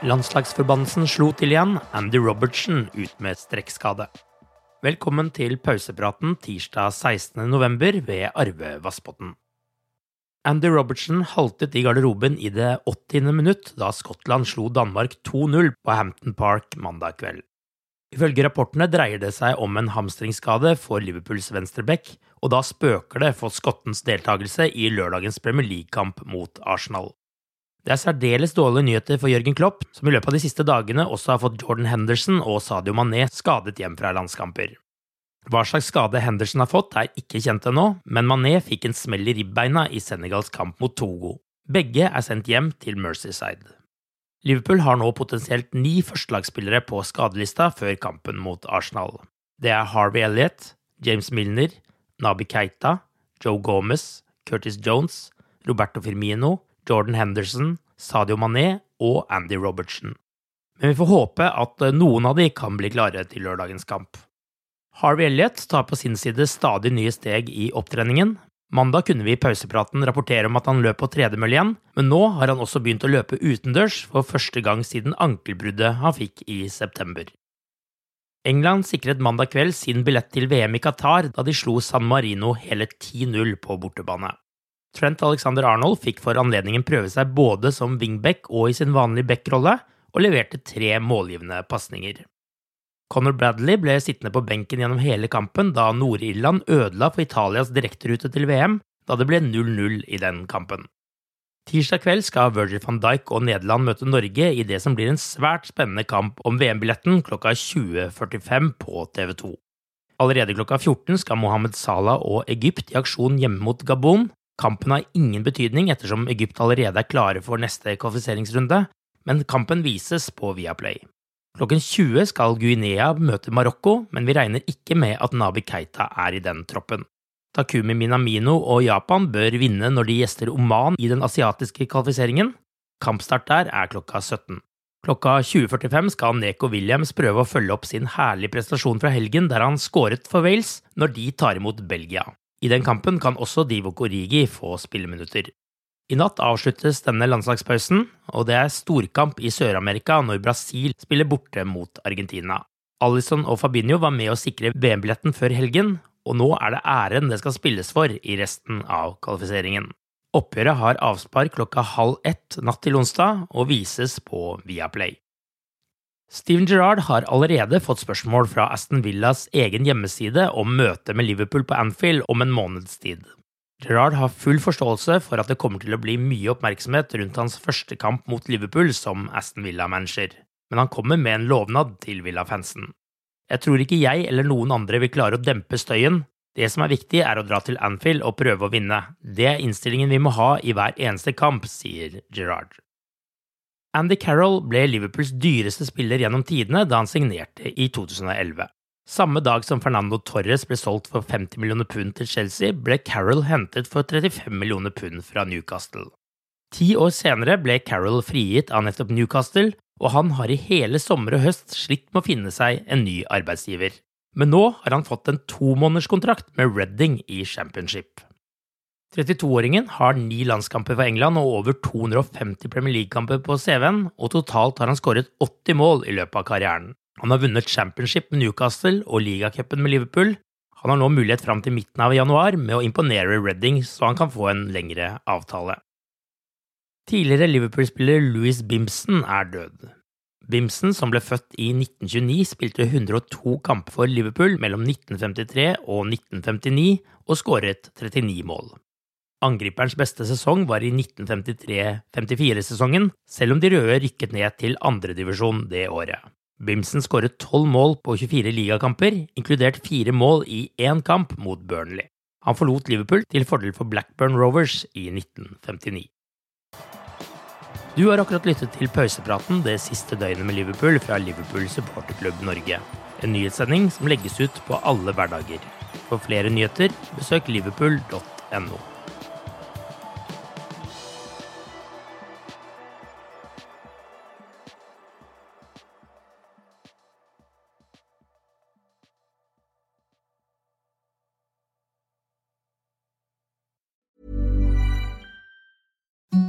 Landslagsforbannelsen slo til igjen, Andy Robertsen ut med strekkskade. Velkommen til pausepraten tirsdag 16.11. ved Arve Vassbotn. Andy Robertsen haltet i garderoben i det 80. minutt da Skottland slo Danmark 2-0 på Hampton Park mandag kveld. Ifølge rapportene dreier det seg om en hamstringsskade for Liverpools venstreback, og da spøker det for skottens deltakelse i lørdagens Premier League-kamp mot Arsenal. Det er særdeles dårlige nyheter for Jørgen Klopp, som i løpet av de siste dagene også har fått Jordan Henderson og Sadio Mané skadet hjem fra landskamper. Hva slags skade Henderson har fått, er ikke kjent ennå, men Mané fikk en smell i ribbeina i Senegals kamp mot Togo. Begge er sendt hjem til Mercyside. Liverpool har nå potensielt ni førstelagsspillere på skadelista før kampen mot Arsenal. Det er Harvey Elliot, James Milner, Nabi Keita, Joe Gomez, Curtis Jones, Roberto Firmino, Jordan Henderson, Sadio Mané og Andy Robertson. Men vi får håpe at noen av de kan bli klare til lørdagens kamp. Harvey Elliot tar på sin side stadig nye steg i opptreningen. Mandag kunne vi i pausepraten rapportere om at han løp på tredemølle igjen, men nå har han også begynt å løpe utendørs for første gang siden ankelbruddet han fikk i september. England sikret mandag kveld sin billett til VM i Qatar da de slo San Marino hele 10-0 på bortebane. Trent Alexander Arnold fikk for anledningen prøve seg både som wingback og i sin vanlige backrolle, og leverte tre målgivende pasninger. Conor Bradley ble sittende på benken gjennom hele kampen da Nord-Irland ødela for Italias direkterute til VM, da det ble 0-0 i den kampen. Tirsdag kveld skal Virgil van Dijk og Nederland møte Norge i det som blir en svært spennende kamp om VM-billetten klokka 20.45 på TV 2. Allerede klokka 14 skal Mohammed Salah og Egypt i aksjon hjemme mot Gabon, Kampen har ingen betydning ettersom Egypt allerede er klare for neste kvalifiseringsrunde, men kampen vises på Viaplay. Klokken 20 skal Guinea møte Marokko, men vi regner ikke med at Nabi Keita er i den troppen. Takumi Minamino og Japan bør vinne når de gjester Oman i den asiatiske kvalifiseringen. Kampstart der er klokka 17. Klokka 20.45 skal Neko Williams prøve å følge opp sin herlige prestasjon fra helgen der han skåret for Wales når de tar imot Belgia. I den kampen kan også Divo Korigi få spilleminutter. I natt avsluttes denne landslagspausen, og det er storkamp i Sør-Amerika når Brasil spiller borte mot Argentina. Alison og Fabinho var med å sikre VM-billetten før helgen, og nå er det æren det skal spilles for i resten av kvalifiseringen. Oppgjøret har avspark klokka halv ett natt til onsdag og vises på Viaplay. Steven Gerrard har allerede fått spørsmål fra Aston Villas egen hjemmeside om møtet med Liverpool på Anfield om en måneds tid. Gerrard har full forståelse for at det kommer til å bli mye oppmerksomhet rundt hans første kamp mot Liverpool som Aston Villa-manager, men han kommer med en lovnad til Villa-fansen. Jeg tror ikke jeg eller noen andre vil klare å dempe støyen. Det som er viktig, er å dra til Anfield og prøve å vinne. Det er innstillingen vi må ha i hver eneste kamp, sier Gerrard. Andy Carroll ble Liverpools dyreste spiller gjennom tidene da han signerte i 2011. Samme dag som Fernando Torres ble solgt for 50 millioner pund til Chelsea, ble Carroll hentet for 35 millioner pund fra Newcastle. Ti år senere ble Carroll frigitt av nettopp Newcastle, og han har i hele sommer og høst slitt med å finne seg en ny arbeidsgiver. Men nå har han fått en tomånederskontrakt med Redding i Championship. 32-åringen har ni landskamper for England og over 250 Premier League-kamper på CV-en, og totalt har han skåret 80 mål i løpet av karrieren. Han har vunnet Championship med Newcastle og ligacupen med Liverpool. Han har nå mulighet fram til midten av januar med å imponere Redding, så han kan få en lengre avtale. Tidligere Liverpool-spiller Louis Bimson er død. Bimson, som ble født i 1929, spilte 102 kamper for Liverpool mellom 1953 og 1959 og skåret 39 mål. Angriperens beste sesong var i 1953-54-sesongen, selv om de røde rykket ned til andredivisjon det året. Bimsen skåret 12 mål på 24 ligakamper, inkludert fire mål i én kamp mot Burnley. Han forlot Liverpool til fordel for Blackburn Rovers i 1959. Du har akkurat lyttet til pausepraten det siste døgnet med Liverpool fra Liverpool supporterklubb Norge. En nyhetssending som legges ut på alle hverdager. For flere nyheter, besøk liverpool.no.